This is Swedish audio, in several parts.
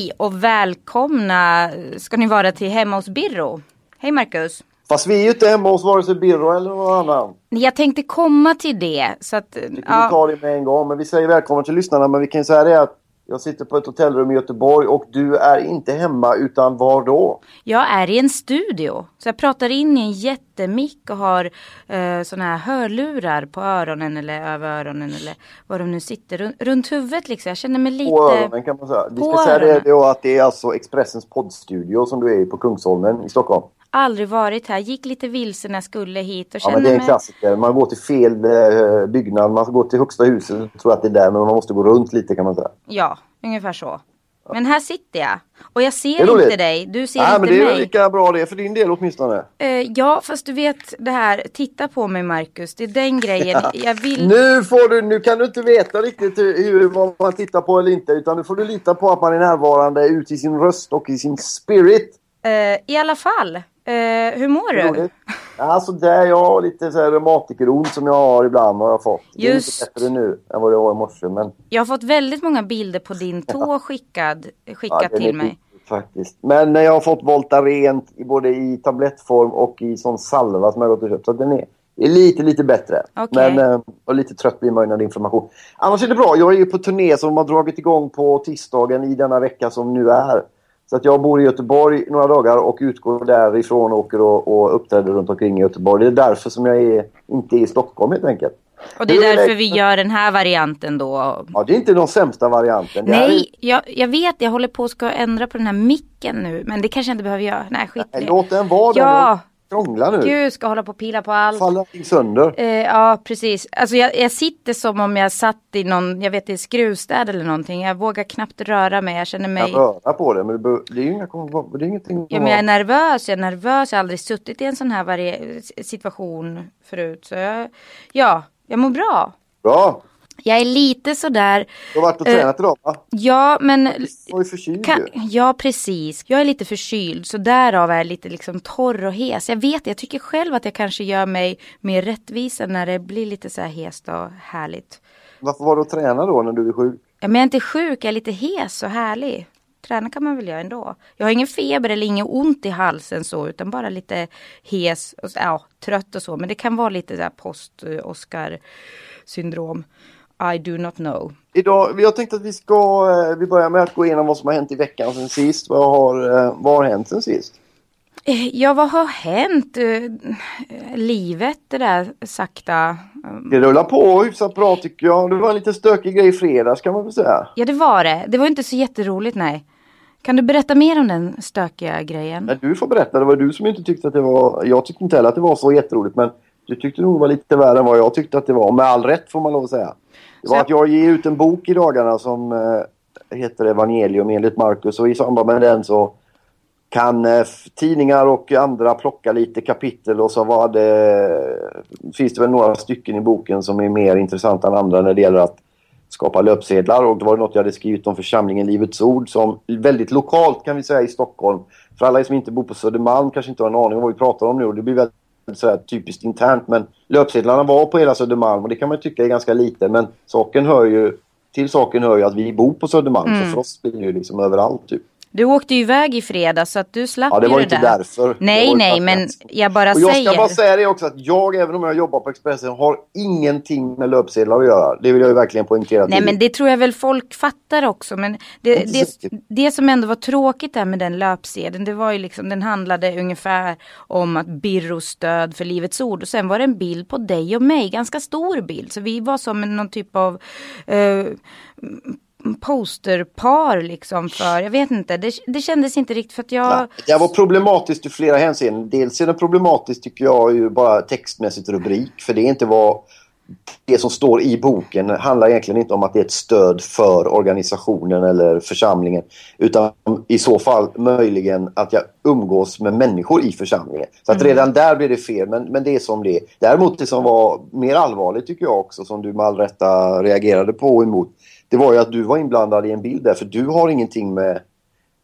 Hej och välkomna ska ni vara till Hemma hos Birro. Hej Marcus. Fast vi är ju inte hemma hos vare sig Birro eller någon annan. Jag tänkte komma till det. Så att, Vi kan ta det med en gång. Men vi säger välkommen till lyssnarna. Men vi kan säga det att jag sitter på ett hotellrum i Göteborg och du är inte hemma utan var då? Jag är i en studio. Så jag pratar in i en jättemick och har eh, såna här hörlurar på öronen eller över öronen eller var de nu sitter. Runt, runt huvudet liksom. Jag känner mig lite... På öronen kan man säga. Vi ska säga det då att det är alltså Expressens poddstudio som du är i på Kungsholmen i Stockholm. Aldrig varit här. Gick lite vilse när jag skulle hit och Ja, känner men det är en mig... klassiker. Man går till fel eh, byggnad. Man ska gå till högsta huset. Jag tror att det är där. Men man måste gå runt lite kan man säga. Ja, ungefär så. Men här sitter jag. Och jag ser inte dig. Du ser Nej, inte men det är mig. lika bra det för din del åtminstone. Eh, ja, fast du vet det här, titta på mig Marcus, det är den grejen. Jag vill... Nu, får du, nu kan du inte veta riktigt hur, vad man tittar på eller inte. Utan nu får du lita på att man är närvarande ut i sin röst och i sin spirit. Eh, I alla fall, eh, hur mår du? Roligt. Alltså där jag har lite så här reumatikeront som jag har ibland har jag fått. Det är Just. lite bättre nu än vad det var i morse. Men Jag har fått väldigt många bilder på din tå skickad, skickat är till mig. Faktiskt. Men jag har fått Voltaren i både i tablettform och i sån salva som jag har gått och köpt. Så den är, är lite, lite bättre. Okej. Men, eh, och lite trött blir man ju när det är inflammation. Annars är det bra. Jag är ju på turné som har dragit igång på tisdagen i denna vecka som nu är. Så att jag bor i Göteborg några dagar och utgår därifrån och åker och, och uppträder runt omkring i Göteborg. Det är därför som jag är, inte är i Stockholm helt enkelt. Och det är är därför vi gör den här varianten då. Ja, det är inte den sämsta varianten. Det Nej, jag, jag vet, jag håller på att ska ändra på den här micken nu. Men det kanske jag inte behöver göra. Nej, skit Är, det. låt den vara Ja. Krångla nu. Gud, ska hålla på och pilla på allt. Faller allting sönder. Eh, ja, precis. Alltså jag, jag sitter som om jag satt i någon, jag vet i skruvstäd eller någonting. Jag vågar knappt röra mig. Jag känner mig... kan röra på det, men det, det är ju inga, det är ingenting. Ja, men jag är nervös, jag är nervös. Jag har aldrig suttit i en sån här situation förut. Så jag, ja, jag mår bra. Bra! Jag är lite sådär, Du har varit och Eh, tränat idag va? ja men Du var ju förkyld kan, ja precis. Jag är lite förkyld så därav är jag lite liksom torr och hes. Jag vet, jag tycker själv att jag kanske gör mig mer rättvisa när det blir lite så här hest och härligt. Varför var du och tränade då när du är sjuk? Ja, men jag är inte sjuk, jag är lite hes och härlig. Träna kan man väl göra ändå. Jag har ingen feber eller inget ont i halsen så utan bara lite hes och ja, trött och så. Men det kan vara lite så här post-Oscar syndrom. I do not know. Idag, jag tänkte att vi ska, eh, vi börjar med att gå igenom vad som har hänt i veckan sen sist. Vad har, eh, vad har hänt sen sist? Eh, Ja, vad har hänt? Livet, det där sakta. Det rullar på hyfsat bra tycker jag. Det var en lite stökig grej i fredags kan man väl säga. Ja, det var det. Det var inte så jätteroligt, nej. Kan du berätta mer om den stökiga grejen? Men du får berätta, det var du som inte tyckte att det var... Jag tyckte inte heller att det var så jätteroligt men du tyckte nog det var lite värre än vad jag tyckte att det var. Med all rätt får man lov att säga. Det var att jag ger ut en bok i dagarna som eh, heter Evangelium enligt Markus och i samband med den så kan eh, tidningar och andra plocka lite kapitel och så var det, finns det väl några stycken i boken som är mer intressanta än andra när det gäller att skapa löpsedlar och det var något jag hade skrivit om församlingen Livets Ord som väldigt lokalt kan vi säga i Stockholm. För alla som inte bor på Södermalm kanske inte har en aning om vad vi pratar om nu och det blir väldigt så här typiskt internt men löpsedlarna var på hela Södermalm och det kan man tycka är ganska lite men saken hör ju till saken hör ju att vi bor på Södermalm Mm. så för oss blir det ju liksom överallt typ. Du åkte ju iväg i fredags så att du slapp Ja, det ju var det inte där. därför. Det Nej, nej, men jag bara Och jag säger. ska bara säga det också att jag, även om jag jobbar på Expressen, har ingenting med löpsedlar att göra. Det vill jag ju verkligen poängtera. Nej till. men det tror jag väl folk fattar också. Men det, det, säkert. det som ändå var tråkigt där med den löpsedeln. Det var ju liksom, den handlade ungefär om att Birros stöd för Livets Ord. Och sen var det en bild på dig och mig. Ganska stor bild. Så vi var som någon typ av eh, posterpar liksom för, jag vet inte, det, det kändes inte riktigt för att jag... Nej, det var problematiskt i flera hänseenden. Dels är det problematiskt tycker jag ju bara textmässigt rubrik. För det är inte vad det som står i boken handlar egentligen inte om att det är ett stöd för organisationen eller församlingen. Utan i så fall möjligen att jag umgås med människor i församlingen. Så att redan där blir det fel, men, men det är som det är. Däremot det som var mer allvarligt tycker jag också, som du med all rätta reagerade på emot. Det var ju att du var inblandad i en bild där, för du har ingenting med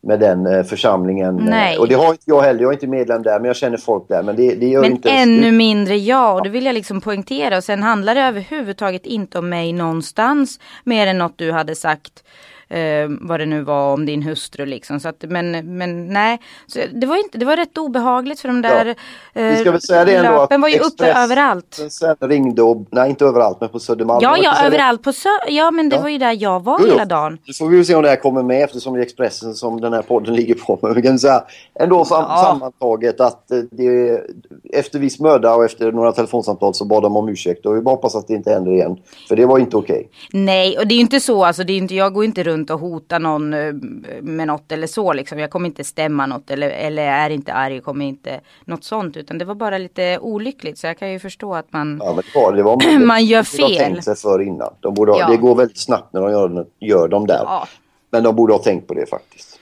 med den eh, församlingen. Nej. Och det har inte jag heller. Jag är inte medlem där men jag känner folk där. Men det, det gör Men inte... ännu mindre jag och det vill jag liksom poängtera. Och sen handlar det överhuvudtaget inte om mig någonstans. Mer än något du hade sagt. Eh, vad det nu var om din hustru liksom. Så att, men, men nej, så det, var inte, det var rätt obehagligt för de där Vi ska eh, väl säga det ändå löpen att var ju uppe överallt. Sen ringde och, nej inte överallt men på Södermalm. Ja, ja, överallt på sö Ja, men det Ja. var ju där jag var Jo, hela dagen. Nu får vi se om det här kommer med eftersom det är Expressen som den här podden ligger på. Men vi kan säga ändå sam Ja. sammantaget att eh, det, efter viss möda och efter några telefonsamtal så bad de om ursäkt. Och vi bara hoppas att det inte händer igen. För det var inte okej. Nej, och det är ju inte så, alltså, det är inte, jag går inte runt och hotar någon eh, med något eller så liksom. Jag kommer inte stämma något eller, eller är inte arg, kommer inte något sånt. Utan det var bara lite olyckligt. Så jag kan ju förstå att man... Ja, det var, det var, Man gör de fel. tänkt sig för innan. De borde ha, Ja. Det går väldigt snabbt när de gör, gör dem där. Ja. Men de borde ha tänkt på det faktiskt.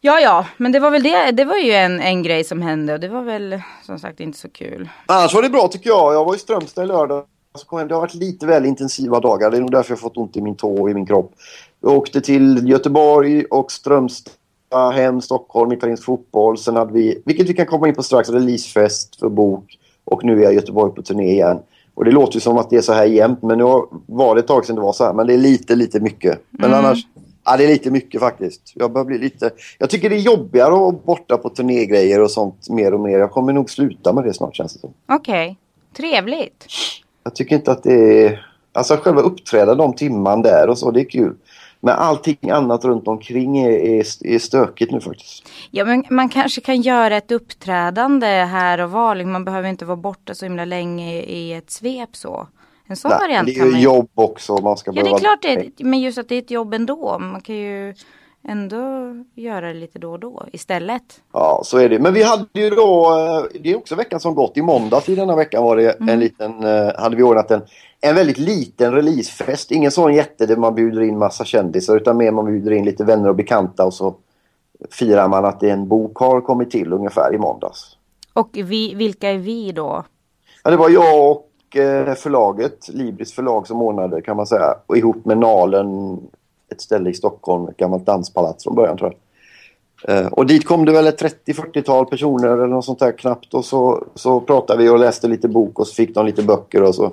Ja, ja, men det var väl det. Det var ju en, en grej som hände och det var väl som sagt inte så kul. Annars var det bra tycker jag. Jag var i Strömstad i lördag. Så kom jag hem. Det har varit lite väl intensiva dagar. Det är nog därför jag fått ont i min tå och i min kropp. Jag åkte till Göteborg och Strömstad, hem, Stockholm, italiensk fotboll. Sen hade vi, vilket vi kan komma in på strax, releasefest för bok. Och nu är jag i Göteborg på turné igen. Och det låter ju som att det är så här jämt. Men nu var det ett tag sedan det var så här. Men det är lite, lite mycket. Men annars, ja det är lite mycket faktiskt. Jag börjar bli lite... Jag tycker det är jobbigare att vara borta på turnégrejer och sånt mer och mer. Jag kommer nog sluta med det snart känns det som. Okej, trevligt. Jag tycker inte att det är... Alltså själva uppträda de timman där och så, det är kul. Men allting annat runt omkring är, är, är stökigt nu faktiskt. Ja, men man kanske kan göra ett uppträdande här och var. liksom. Man behöver inte vara borta så himla länge i ett svep så. En sån Nej, variant det är ju man jobb också. Man ska Ja, det är klart det är, men just att det är ett jobb ändå. Man kan ju ändå göra det lite då och då istället. Ja, så är det. Men vi hade ju då, eh, det är också veckan som gått. I måndags i denna veckan var det Mm. en liten, eh, hade vi ordnat en, en väldigt liten releasefest. Ingen sån jätte där man bjuder in massa kändisar utan mer man bjuder in lite vänner och bekanta och så firar man att en bok har kommit till ungefär i måndags. Och vi, vilka är vi då? Ja, det var jag och eh, förlaget, Libris förlag som ordnade kan man säga. Och ihop med Nalen, ett ställe i Stockholm, ett gammalt danspalats från början tror jag. Eh, och dit kom det väl ett 30-40-tal personer eller något sånt där knappt. Och så, så pratade vi och läste lite bok och så fick de lite böcker och så.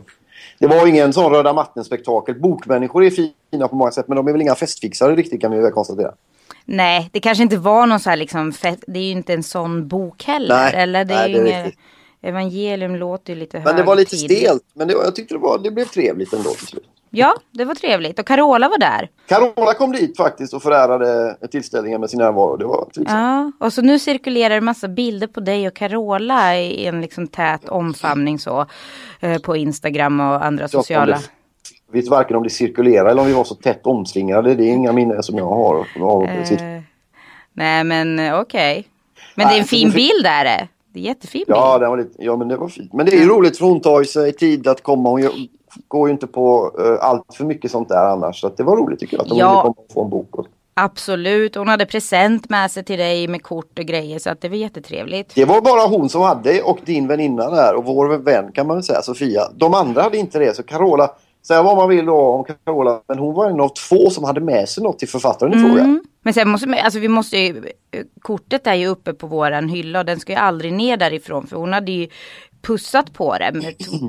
Det var ingen sån röda mattan-spektakel. Bokmänniskor är fina på många sätt men de är väl inga festfixare riktigt kan vi väl konstatera. Nej, det kanske inte var någon så här liksom, fe- det är ju inte en sån bok heller. Nej, eller det är nej, ju det är riktigt. evangelium låter ju lite Men det var lite högtidligt. stelt. Men det, jag tyckte det, var, det blev trevligt ändå till slut. Ja, det var trevligt. Och Carola var där. Carola kom dit faktiskt och förärade tillställningen med sin närvaro. Det var. Ja, och så nu cirkulerar det massa bilder på dig och Carola i en liksom tät omfamning så. Eh, på Instagram och andra sociala. Jag vet varken om det cirkulerar eller om vi var så tätt omslingade. Det är inga minnen som jag har. sitt- Eh, nej men eh, okej. Men det är en fin bild är det. Det är jättefin bild. Ja, den var lite, ja, men det var fint. Men det är ju roligt för hon tar ju sig tid att komma. Hon gör- går ju inte på uh, allt för mycket sånt där annars. Så att det var roligt tycker jag. Att hon Ja. ville komma och få en bok. Och... Absolut. Hon hade present med sig till dig med kort och grejer. Så att det var jättetrevligt. Det var bara hon som hade och din väninna där och vår vän kan man väl säga, Sofia. De andra hade inte det. Så Carola, säga vad man vill då om Carola, men hon var en av två som hade med sig något till författaren i fråga. Mm. Men sen måste alltså vi måste ju, eh, kortet är ju uppe på våran hylla och den ska ju aldrig ner därifrån för hon hade ju pussat på det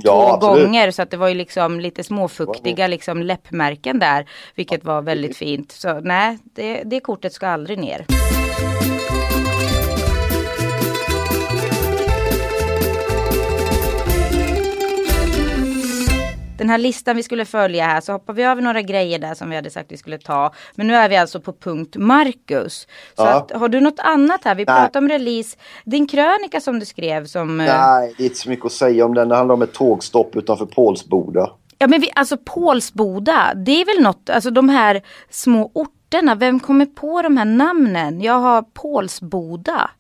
Ja, två absolut. gånger så att det var ju liksom lite småfuktiga liksom läppmärken där vilket var väldigt fint. Så nej, det, det kortet ska aldrig ner. Den här listan vi skulle följa här så hoppar vi över några grejer där som vi hade sagt vi skulle ta. Men nu är vi alltså på punkt Marcus. Så Ja. att, har du något annat här? Vi Nej. pratar om release. Din krönika som du skrev som... eh, Nej, det är inte så mycket att säga om den. Det handlar om ett tågstopp utanför Pålsboda. Ja men vi, alltså Pålsboda, det är väl något, alltså de här små orterna, vem kommer på de här namnen? Jag har Pålsboda.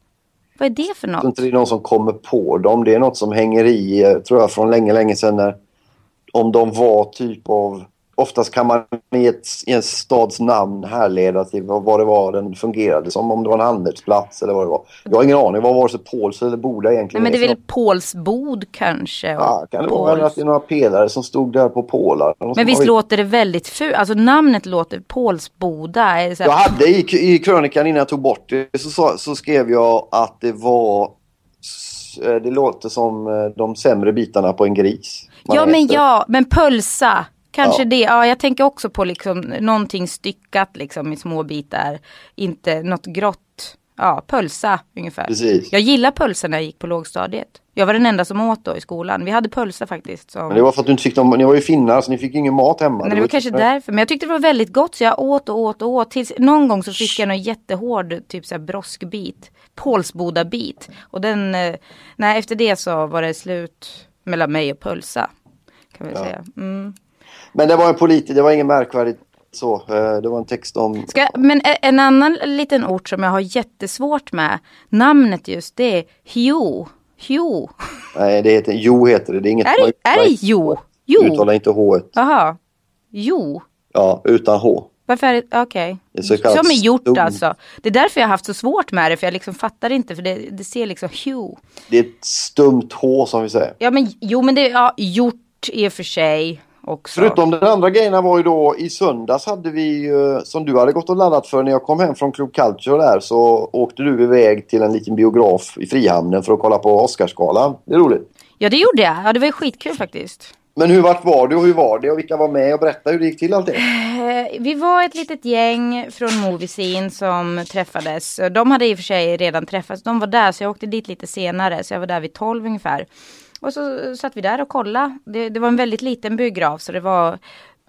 Vad är det för Jag tror något? inte det är någon som kommer på dem. Det är något som hänger i, eh, tror jag, från länge, länge sedan när om de var typ av... Oftast kan man i, ett, i en stads namn härleda till vad, det var den fungerade som. Om det var en handelsplats eller vad det var. Jag har ingen aning vad vare sig Påls eller Boda Nej egentligen men det är för väl något. Pålsbod kanske? Ja, kan det Påls. vara att det är några pelare som stod där på pålar? Men visst har- låter det väldigt fult, alltså namnet låter Pålsboda. Är Jag hade i, i krönikan innan jag tog bort det så, så, så skrev jag att det var... eh, Det låter som eh, de sämre bitarna på en gris. Man Ja men ja, men pölsa. Kanske Ja. det. Ja, jag tänker också på liksom någonting styckat liksom i små bitar. Inte något grått. Ja, pölsa ungefär. Precis. Jag gillar pölsa när jag gick på lågstadiet. Jag var den enda som åt då i skolan. Vi hade pölsa faktiskt. Som... Men det var för att du inte fick dem, ni var ju finnar så ni fick ingen mat hemma. Nej, det var kanske därför. Men jag tyckte det var väldigt gott så jag åt och åt och åt. Tills någon gång så fick jag en jättehård typ så här broskbit. Pålsboda-bit. Och den, eh, nej efter det så var det slut mellan mig och pölsa. Kan vi Ja. säga. Mm. Men det var en politik, det var inget märkvärdigt så. Eh, Det var en text om... Ska, men en annan liten ort som jag har jättesvårt med. Namnet just det är Hjo. Hjo. Nej, det heter... Jo heter det. Det är inget... Är det, är det Jo? Jo. Uttala inte H. Jaha. Jo. Ja, utan H. Varför är det, okej. Kallat Som är gjort stum. alltså. Det är därför jag har haft så svårt med det. För jag liksom fattar inte. För det, det ser liksom Hjo. Det är ett stumt H som vi säger. Ja men jo men det är ja, gjort i och för sig också. Förutom den andra grejen var ju då i söndags hade vi eh, som du hade gått och laddat för när jag kom hem från Club Culture där så åkte du iväg till en liten biograf i Frihamnen för att kolla på Oscarsgalan. Det är roligt. Ja det gjorde jag. Ja det var ju skitkul faktiskt. Men hur vart var du och hur var det och vilka var med och berätta hur det gick till allt det? Eh, vi var ett litet gäng från Moviescene som träffades. Eh, de hade i och för sig redan träffats. De var där så jag åkte dit lite senare. Så jag var där vid 12 ungefär. Och så eh, satt vi där och kollade. Det, det var en väldigt liten biograf så det var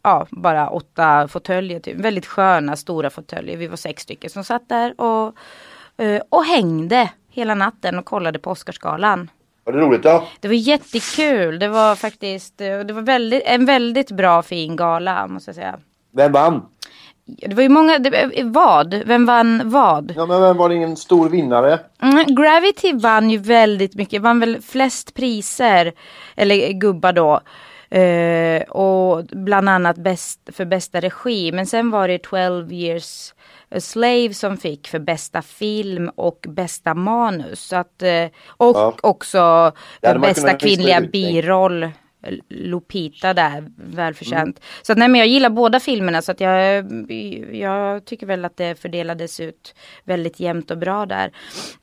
ja, bara åtta fåtöljer. Typ. Väldigt sköna stora fåtöljer. Vi var sex stycken som satt där och, och hängde hela natten och kollade på Oscarsgalan. Var det roligt då? Det var jättekul. Det var faktiskt eh, det var väldigt, en väldigt bra fin gala måste jag säga. Vem vann? Det var ju många, det, vad? Vem vann vad? Ja men vem var ingen stor vinnare? Mm, Gravity vann ju väldigt mycket, vann väl flest priser, eller gubbar då. Eh, och bland annat bäst, för bästa regi. Men sen var det 12 years a slave som fick för bästa film och bästa manus. Så att, eh, och Ja. också bästa kvinnliga biroll. Lupita där, välförtjänt. Så att, nej men jag gillar båda filmerna så att jag, jag tycker väl att det fördelades ut väldigt jämnt och bra där.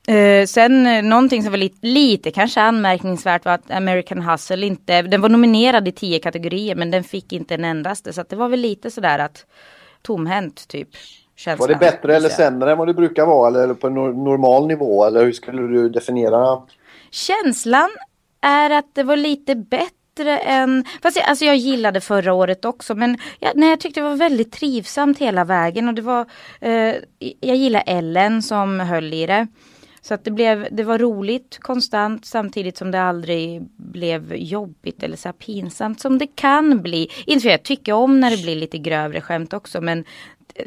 Eh, sen eh, någonting som var lite, lite kanske anmärkningsvärt var att American Hustle inte, den var nominerad i tio kategorier men den fick inte en endaste. Så att det var väl lite sådär att tomhänt typ. Var känslan, det bättre eller sämre än vad det brukar vara eller på en nor- normal nivå eller hur skulle du definiera? Känslan är att det var lite bättre än, fast jag, alltså jag gillade förra året också men jag, nej, jag tyckte det var väldigt trivsamt hela vägen och det var, eh, jag gillar Ellen som höll i det. Så att det, blev, det var roligt konstant samtidigt som det aldrig blev jobbigt eller så pinsamt som det kan bli. Inte för jag tycker om när det blir lite grövre skämt också men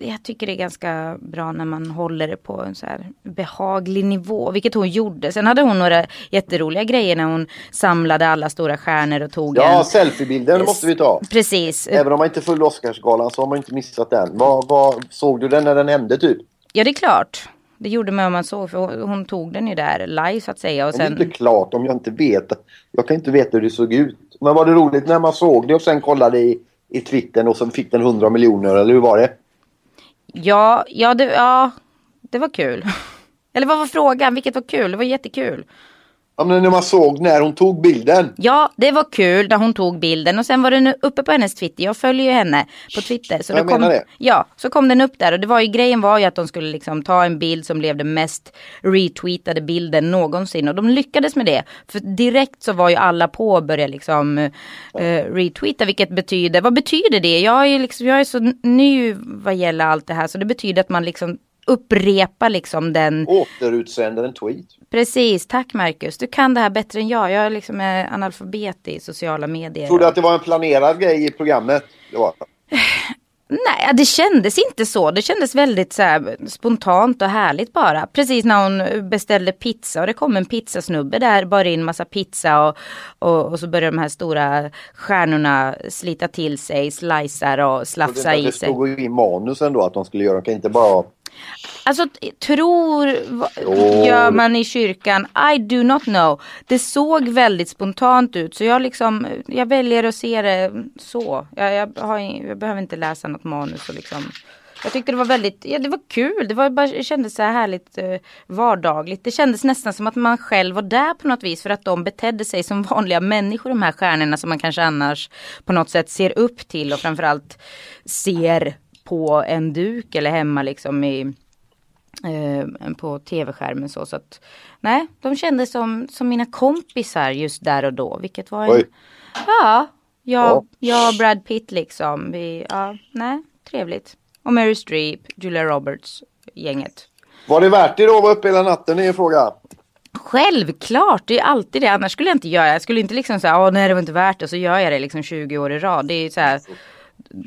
jag tycker det är ganska bra när man håller det på en så här behaglig nivå, vilket hon gjorde. Sen hade hon några jätteroliga grejer när hon samlade alla stora stjärnor och tog Ja, en. selfiebilden måste vi ta. Precis. Även om man inte följde Oscarsgalan så har man inte missat den. Vad, vad, såg du den när den hände typ? Ja, det är klart. Det gjorde man om man såg, för hon, hon tog den ju där live så att säga. Och Om det sen, inte är klart om jag inte vet. Jag kan inte veta hur det såg ut. Men var det roligt när man såg det och sen kollade i, i Twittern och så fick den 100 miljoner eller hur var det? Ja, ja, det, ja, det var kul. Eller vad var frågan? Vilket var kul? Det var jättekul. Ja, men när man såg när hon tog bilden. Ja, det var kul när hon tog bilden och sen var den uppe på hennes Twitter. Jag följer ju henne på Twitter. Så Jag kom, menar det. Ja, så kom den upp där och det var ju grejen var ju att de skulle liksom ta en bild som blev den mest retweetade bilden någonsin och de lyckades med det. För direkt så var ju alla på och började liksom eh, retweeta vilket betyder, vad betyder det? Jag är liksom, jag är så ny vad gäller allt det här så det betyder att man liksom upprepa liksom den. Återutsänder en tweet. Precis, tack Marcus. Du kan det här bättre än jag. Jag är liksom är analfabet i sociala medier. Tror du att det var en planerad grej i programmet? Det var. Nej, det kändes inte så. Det kändes väldigt så här, spontant och härligt bara. Precis när hon beställde pizza och det kom en pizzasnubbe där, bar in massa pizza och, och, och så började de här stora stjärnorna slita till sig, slicear och slafsa i sig. Det stod ju i manus ändå att de skulle göra, de kan inte bara Alltså tror gör man i kyrkan. I do not know. Det såg väldigt spontant ut så jag liksom jag väljer att se det så. Jag, jag, har, jag behöver inte läsa något manus och liksom. Jag tyckte det var väldigt, ja det var kul. Det var bara, det kändes så här härligt eh, vardagligt. Det kändes nästan som att man själv var där på något vis för att de betedde sig som vanliga människor de här stjärnorna som man kanske annars på något sätt ser upp till och framförallt ser på en duk eller hemma liksom i eh, på tv-skärmen så. så att, nej, de kändes som, som mina kompisar just där och då. Vilket var en, ja, jag, jag och Brad Pitt liksom. Vi, ja, nej, trevligt. Och Mary Streep, Julia Roberts, gänget. Var det värt det då att vara uppe hela natten? Är en fråga. Självklart, det är alltid det. Annars skulle jag inte göra det. Jag skulle inte liksom säga, åh nej det var inte värt det. Så gör jag det liksom 20 år i rad. Det är så här,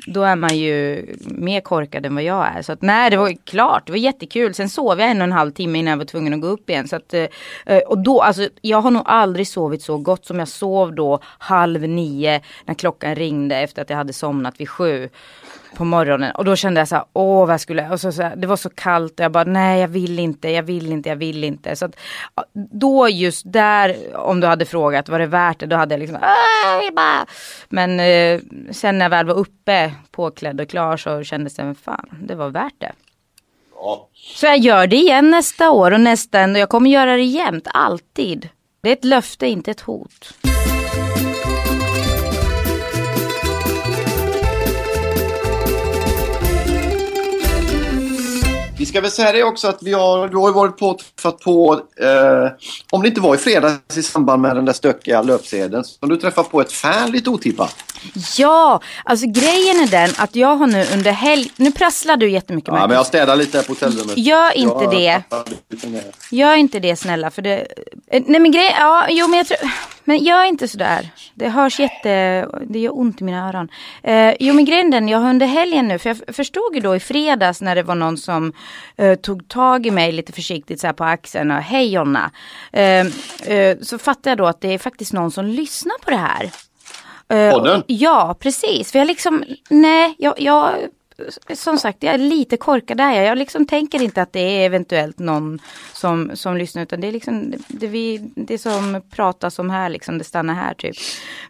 då är man ju mer korkad än vad jag är. Så att nej, det var klart, det var jättekul. Sen sov jag en och en halv timme innan jag var tvungen att gå upp igen. Så att, eh, eh, och då, alltså jag har nog aldrig sovit så gott som jag sov då halv nio när klockan ringde efter att jag hade somnat vid sju på morgonen och då kände jag så här, åh vad skulle jag, och så, så här, det var så kallt och jag bara nej jag vill inte, jag vill inte, jag vill inte. Så att, då just där, om du hade frågat var det värt det, då hade jag liksom, bara. Men eh, sen när jag väl var uppe, påklädd och klar så kändes det, fan, det var värt det. Ja. Så jag gör det igen nästa år och nästa, och jag kommer göra det jämt, alltid. Det är ett löfte, inte ett hot. Vi ska väl säga det också att vi har, du har varit på träffat på, eh, om det inte var i fredags i samband med den där stökiga löpsedeln, så du träffat på ett fan lite otippat. Ja, alltså grejen är den att jag har nu under helg, nu prasslar du jättemycket Ja, men jag städar lite här på hotellrummet. Gör inte jag det. Gör inte det snälla, för det, eh, nej men grejen, ja, jo men jag tror, men gör inte sådär. Det hörs jätte, det gör ont i mina öron. Eh, jo men grejen den, jag har under helgen nu, för jag förstod ju då i fredags när det var någon som eh, tog tag i mig lite försiktigt så här på axeln och hej Jonna. Eh, eh, så fattade jag då att det är faktiskt någon som lyssnar på det här. Eh, Podden? Ja, precis. För jag liksom, nej, jag, jag som sagt, jag är lite korkad där. Jag liksom tänker inte att det är eventuellt någon som, som lyssnar utan det är liksom det, vi, det som pratas om här liksom, det stannar här typ.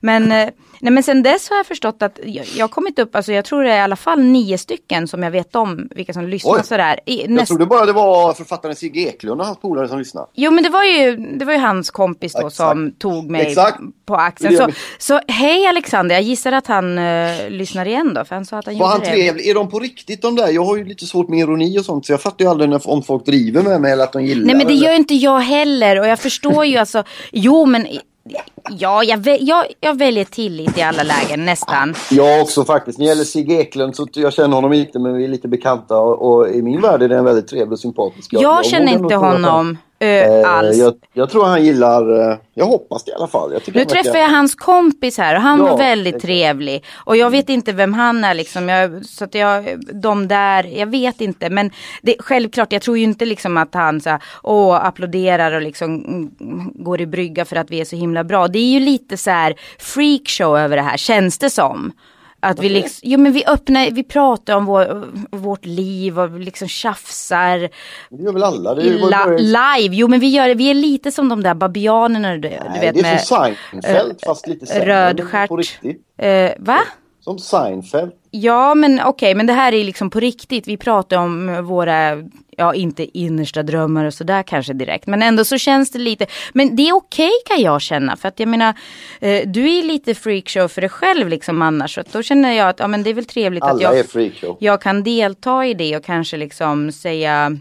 Men, eh, nej, men sen dess har jag förstått att jag, jag har kommit upp, alltså jag tror det är i alla fall nio stycken som jag vet om vilka som lyssnar Oj. sådär. I, näst... Jag trodde bara det var författaren Sigge Eklund och hans polare som lyssnade. Jo men det var ju, det var ju hans kompis då Exakt. som tog mig Exakt. på axeln. Så, så hej Alexander, jag gissar att han uh, lyssnar igen då. För han sa att han var han trevlig? Är de på riktigt de där? Jag har ju lite svårt med ironi och sånt så jag fattar ju aldrig när, om folk driver med mig eller att de gillar Nej men det gör inte jag heller och jag förstår ju alltså, jo men Ja, jag, väl, jag, jag väljer tillit i alla lägen nästan. Jag också faktiskt. När det gäller Sigge Eklund så jag känner honom inte men vi är lite bekanta och, och i min värld är det väldigt trevlig och sympatisk. Jag, jag känner inte honom. Uh, alls. Jag, jag, tror han gillar, uh, jag hoppas det i alla fall. Nu träffar jag hans kompis här och han ja, var väldigt exakt. trevlig. Och jag vet inte vem han är liksom. Jag, så att jag, de där, jag vet inte. Men det, självklart, jag tror ju inte liksom att han så här, åh, applåderar och liksom mm, går i brygga för att vi är så himla bra. Det är ju lite så här freakshow över det här, känns det som. Att vi liksom, jo men vi öppnar, vi pratar om vår, vårt liv och liksom tjafsar. Det gör väl alla? Det La, live, jo men vi gör det, vi är lite som de där babianerna du, Nej, du vet det är med. som Seinfeld äh, fast lite sämre. Röd stjärt. Uh, va? Som Seinfeld. Ja men okej okay, men det här är liksom på riktigt. Vi pratar om våra ja inte innersta drömmar och sådär kanske direkt. Men ändå så känns det lite, men det är okej okay, kan jag känna. För att jag menar, eh, du är lite freakshow för dig själv liksom annars. Så då känner jag att ja, men det är väl trevligt Alla att jag, jag kan delta i det och kanske liksom säga,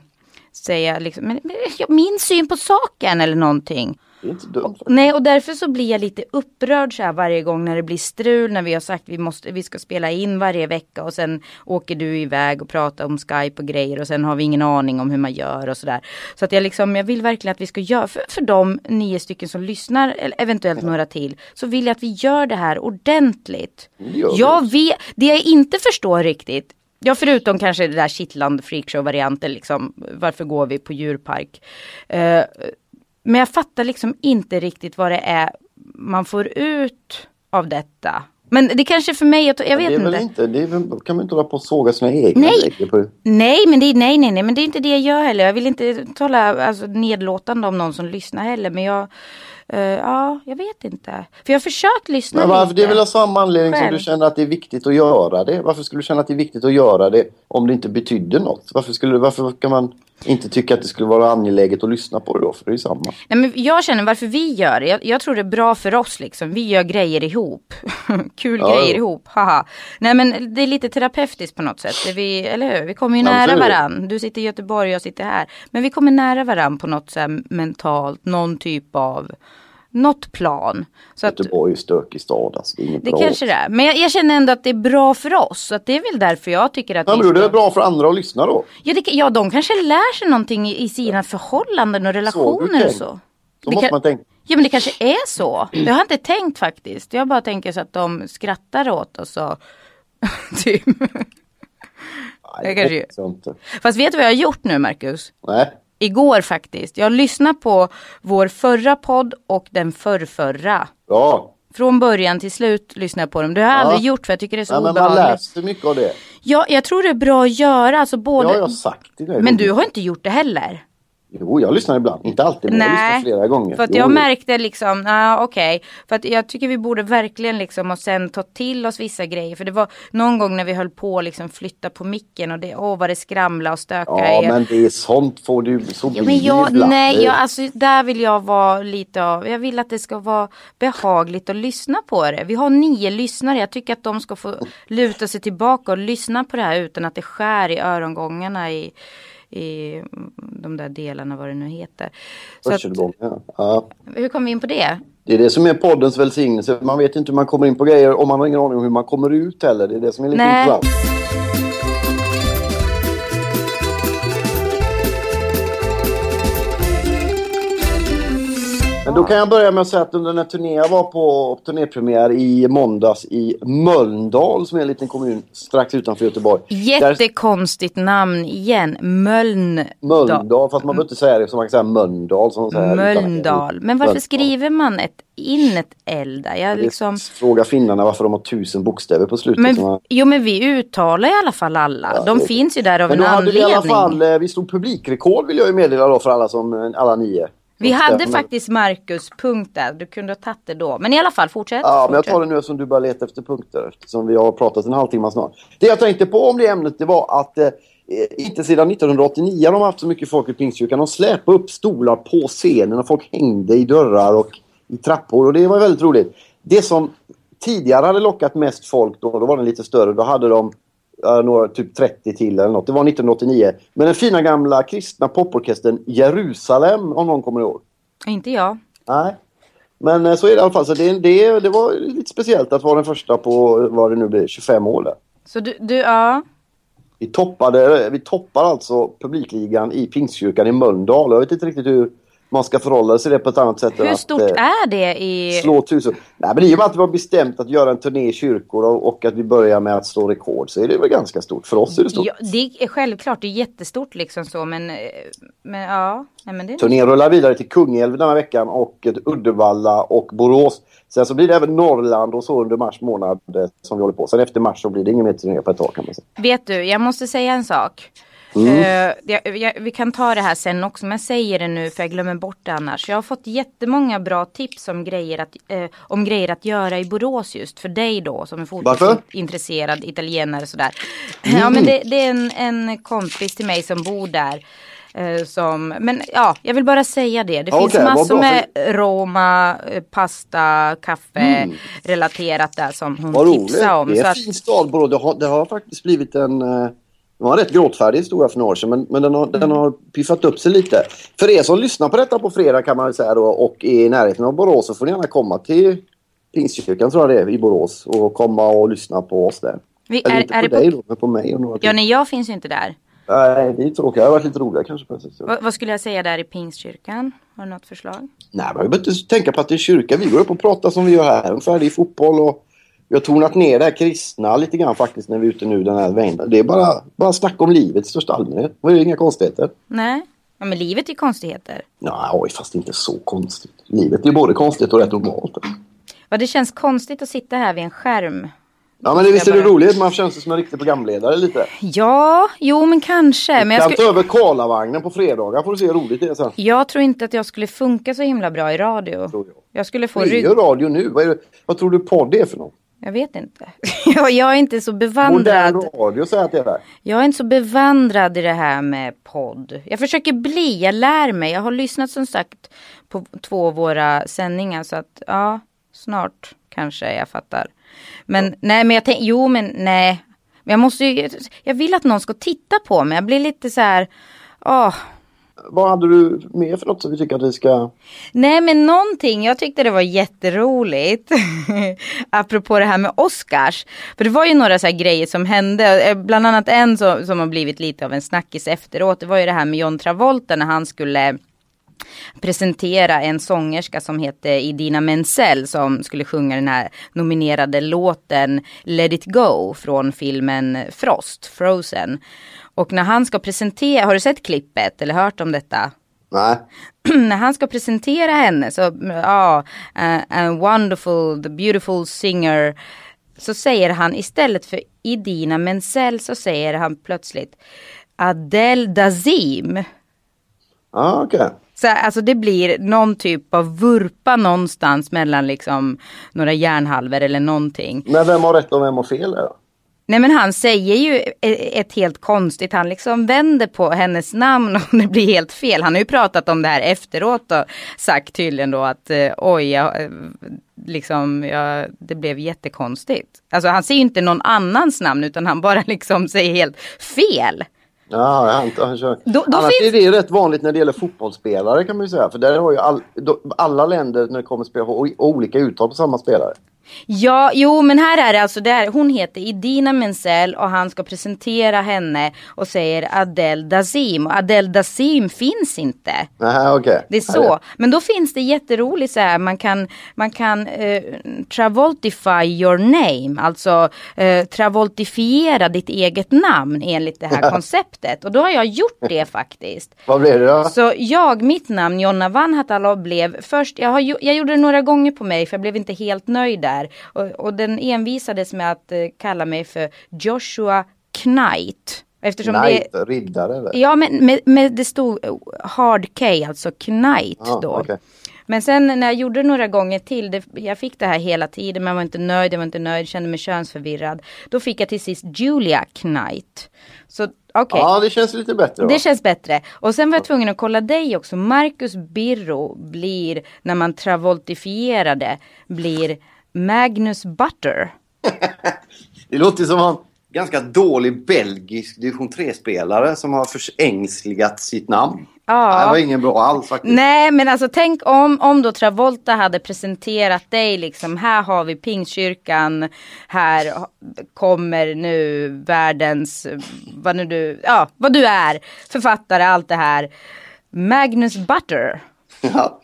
säga liksom, men, men, min syn på saken eller någonting. Det är inte dumt. Nej och därför så blir jag lite upprörd så här varje gång när det blir strul när vi har sagt vi måste, vi ska spela in varje vecka och sen åker du iväg och pratar om Skype och grejer och sen har vi ingen aning om hur man gör och sådär. Så att jag liksom, jag vill verkligen att vi ska göra, för, för de nio stycken som lyssnar, eller eventuellt några till, så vill jag att vi gör det här ordentligt. Vi. Jag vet, det jag inte förstår riktigt, Ja förutom kanske det där kittlande freakshow-varianten liksom. Varför går vi på djurpark? Eh, men jag fattar liksom inte riktigt vad det är man får ut av detta. Men det kanske för mig, jag vet är väl inte. inte, det väl, kan man inte hålla på och såga sina egna Nej. Nej, men det är, nej, nej, nej, men det är inte det jag gör heller. Jag vill inte tala alltså, nedlåtande om någon som lyssnar heller. Men jag, eh, ja, jag vet inte. För jag har försökt lyssna Men varför, lite. det är väl av samma anledning som du känner att det är viktigt att göra det. Varför skulle du känna att det är viktigt att göra det om det inte betyder något? Varför, skulle, varför kan man inte tycka att det skulle vara angeläget att lyssna på det då? För det är ju samma. Nej, men jag känner varför vi gör det. Jag, jag tror det är bra för oss liksom. Vi gör grejer ihop. Kul Ja, grejer jo. ihop. Haha. Nej men det är lite terapeutiskt på något sätt. Vi, eller hur? Vi kommer ju nära absolut. varann. Du sitter i Göteborg och jag sitter här. Men vi kommer nära varann på något så mentalt. Någon typ av något plan. Så att, Göteborg är en stökig stad alltså. Det är inget det bra. kanske det är. Men jag, jag känner ändå att det är bra för oss. Så att det är väl därför jag tycker att Ja, men är det väl bra för andra att lyssna då. Ja, det, ja, de kanske lär sig någonting i, i sina förhållanden och relationer och tänkt. så. Så Det måste kan- man tänka. Ja men det kanske är så. Jag har inte tänkt faktiskt. Jag bara tänker så att de skrattar åt oss och typ. Nej, det kanske- jag. Fast vet du vad jag har gjort nu Marcus? Nej. Igår faktiskt. Jag har lyssnat på vår förra podd och den förrförra. Ja. Från början till slut lyssnar jag på dem. Det har jag Ja. aldrig gjort för jag tycker det är så Nej, men man obehagligt. sig mycket av det. Ja, jag tror det är bra att göra. Alltså Det både... har jag sagt. det här Men du har inte gjort det heller. Jo, jag lyssnar ibland. Inte alltid, men jag lyssnar Nej, flera gånger. för att jag jo. märkte liksom, ah, okej. För att jag tycker vi borde verkligen liksom och sen ta till oss vissa grejer. För det var någon gång när vi höll på att liksom flytta på micken och det, åh vad det skramla och stöka. Ja, men det är sånt får du. Så Ja, men jag, ibland. nej, jag, alltså, där vill jag vara lite av, jag vill att det ska vara behagligt att lyssna på det. Vi har nio lyssnare, jag tycker att de ska få luta sig tillbaka och lyssna på det här utan att det skär i örongångarna i, i de där delarna, vad det nu heter. Så att, Hörselgång, ja. ja. hur kom vi in på det? Det är det som är poddens välsignelse. Man vet inte hur man kommer in på grejer och man har ingen aning om hur man kommer ut heller. Det är det som är lite Nej. intressant. Då kan jag börja med att säga att under den här turnén, jag var på turnépremiär i måndags i Mölndal som är en liten kommun strax utanför Göteborg. Där, Jättekonstigt namn igen. Mölndal. Mölndal, fast man behöver inte säga det som man kan säga Mölndal. Som man säger, utan- Mölndal. Men varför Mölndal. skriver man ett, in ett L där? Jag liksom... Fråga finnarna varför de har tusen bokstäver på slutet. Men, man- jo men vi uttalar i alla fall alla. Ja, De det- finns ju där av Men en då hade vi i anledning. alla fall, eh, vi slog publikrekord vill jag ju meddela då för alla som, eh, alla nio. Vi hade faktiskt Marcus punkt där. Du kunde ha tagit det då. Men i alla fall fortsätt. Ja, men jag fortsätt. tar det nu som du börjar leta efter punkter eftersom vi har pratat en halvtimme snart. Det jag tänkte på om det ämnet det var att eh, inte sedan 1989 har de haft så mycket folk i Pingstkyrkan. De släpade upp stolar på scenen och folk hängde i dörrar och i trappor och det var väldigt roligt. Det som tidigare hade lockat mest folk då, då var den lite större, då hade de ja, några, typ 30 till eller något. Det var 1989. Men den fina gamla kristna poporkestern Jerusalem om någon kommer ihåg. Inte jag. Nej. Men eh, så är det i alla fall. Så det, det, det var lite speciellt att vara den första på vad det nu blir, 25 år där. Så du, du ja. Vi toppade, vi toppar alltså publikligan i Pingstkyrkan i Mölndal. Jag vet inte riktigt hur man ska förhålla sig det på ett annat sätt. Hur att, stort eh, är det i... Slå tusen. Nej men i och med att vi har bestämt att göra en turné i kyrkor och, och att vi börjar med att slå rekord så är det väl ganska stort. För oss är det stort. Ja, det är självklart, det är jättestort liksom så men, eh, men ja. Nej, men det Turnén rullar vidare till Kungälv denna veckan och Uddevalla och Borås. Sen så blir det även Norrland och så under mars månad eh, som vi håller på. Sen efter mars så blir det ingen mer turné på ett tag kan man säga. Vet du, jag måste säga en sak. Mm. Jag, vi kan ta det här sen också, men jag säger det nu för jag glömmer bort det annars. Jag har fått jättemånga bra tips om grejer att, eh, om grejer att göra i Borås just för dig då som är fortfarande Varför? intresserad italienare sådär. Mm. Ja men det, det är en, en kompis till mig som bor där. eh, som, men ja, jag vill bara säga det. Det finns vad massor med Roma, pasta, kaffe Mm. relaterat där som hon Vad roligt. tipsade om. Det Så är en fin stad Borås. Det har, det har faktiskt blivit en, Det var en rätt gråtfärdig historia för några år sedan men, men den, har, den har piffat upp sig lite. För er som lyssnar på detta på fredag kan man väl säga då och är i närheten av Borås så får ni gärna komma till Pingstkyrkan tror jag det är i Borås och komma och lyssna på oss där. Vi, Eller är, inte är på det dig på... då, men på mig och några Ja, nej, jag finns ju inte där. Nej, det är tråkigt. Det hade varit lite roligare kanske. sätt. Va, vad skulle jag säga där i Pingstkyrkan? Har du något förslag? Nej, man behöver inte tänka på att det är kyrka. Vi går upp och pratar som vi gör här. Ungefär det är fotboll och vi har tonat ner det här kristna lite grann faktiskt när vi är ute nu den här vägen. Det är bara, bara snack om livet i största allmänhet. Det är inga konstigheter. Nej, ja, men livet är konstigheter. Nej, fast inte så konstigt. Livet är både konstigt och rätt normalt. Ja, det känns konstigt att sitta här vid en skärm. Ja, men det, visst är det bara- roligt. Man känns som en riktig programledare lite. Ja, jo men kanske. Men jag, kan skulle, ta över Karlavagnen på fredagar får du se hur roligt det är sen. jag tror inte att jag skulle funka så himla bra i radio. Tror jag. Jag skulle få är rygg... radio nu. Vad, är det, vad tror du podd är för något? Jag vet inte. jag, jag är inte så Modern bevandrad. radio säger att det är. Jag är inte så bevandrad i det här med podd. Jag försöker bli, jag lär mig. Jag har lyssnat som sagt på två av våra sändningar så att ja, snart kanske jag fattar. Men nej, men jag tänker, jo men nej. Men jag måste ju, jag vill att någon ska titta på mig. Jag blir lite så här, åh. Vad hade du mer för något som vi tycker att vi ska... Nej men någonting, jag tyckte det var jätteroligt. Apropå det här med Oscars. För det var ju några så här grejer som hände. Eh, bland annat en som, som har blivit lite av en snackis efteråt. Det var ju det här med John Travolta när han skulle presentera en sångerska som hette Idina Menzel som skulle sjunga den här nominerade låten Let it go från filmen Frost, Frozen. Och när han ska presentera, har du sett klippet eller hört om detta? Nej. när han ska presentera henne så, ja, uh, a wonderful, the beautiful singer. Så säger han istället för Idina Menzel så säger han plötsligt Adele Dazim. Ja, okej. Så alltså det blir någon typ av vurpa någonstans mellan liksom några hjärnhalvor eller någonting. Men vem har rätt och vem har fel då? Nej men han säger ju e- ett helt konstigt, han liksom vänder på hennes namn och det blir helt fel. Han har ju pratat om det här efteråt och sagt tydligen då att eh, oj, jag, eh, liksom, jag, det blev jättekonstigt. Alltså han säger ju inte någon annans namn utan han bara liksom säger helt fel. Ja, inte jag kört. Då- då Annars finns- är det rätt vanligt när det gäller fotbollsspelare kan man ju säga. För där har ju all, då, alla länder när det kommer spela har o- olika uttal på samma spelare. Ja, jo men här är det alltså där, hon heter Idina Menzel och han ska presentera henne och säger Adele Dazim och Adele Dazim finns inte. Nej, okej. Det är så. Men då finns det jätteroligt så här, man kan, man kan eh, travoltify your name, alltså eh, travoltifiera ditt eget namn enligt det här konceptet. Och då har jag gjort det faktiskt. Vad blir det då? Så jag, mitt namn Jonna Vanhatalo blev först, jag, har, jag gjorde det några gånger på mig för jag blev inte helt nöjd där. Och, och den envisades med att eh, kalla mig för Joshua Knight. Eftersom det Nej, riddare eller? Ja men med, med det stod eh, hard K, alltså Knight Ja, då. okej. Men sen när jag gjorde det några gånger till, det, jag fick det här hela tiden, men jag var inte nöjd, jag var inte nöjd, kände mig könsförvirrad. Då fick jag till sist Julia Knight. Så okej. Ja, det känns lite bättre. Va? Det känns bättre. Och sen var jag tvungen att kolla dig också. Marcus Birro blir, när man travoltifierar det, blir Magnus Butter. Det låter som en ganska dålig belgisk division 3-spelare som har försängsligat sitt namn. Ja. Det var ingen bra alls faktiskt. Nej men alltså tänk om, om då Travolta hade presenterat dig liksom. Här har vi Pingstkyrkan. Här kommer nu världens, vad nu du, ja vad du är. Författare, allt det här. Magnus Butter. Ja.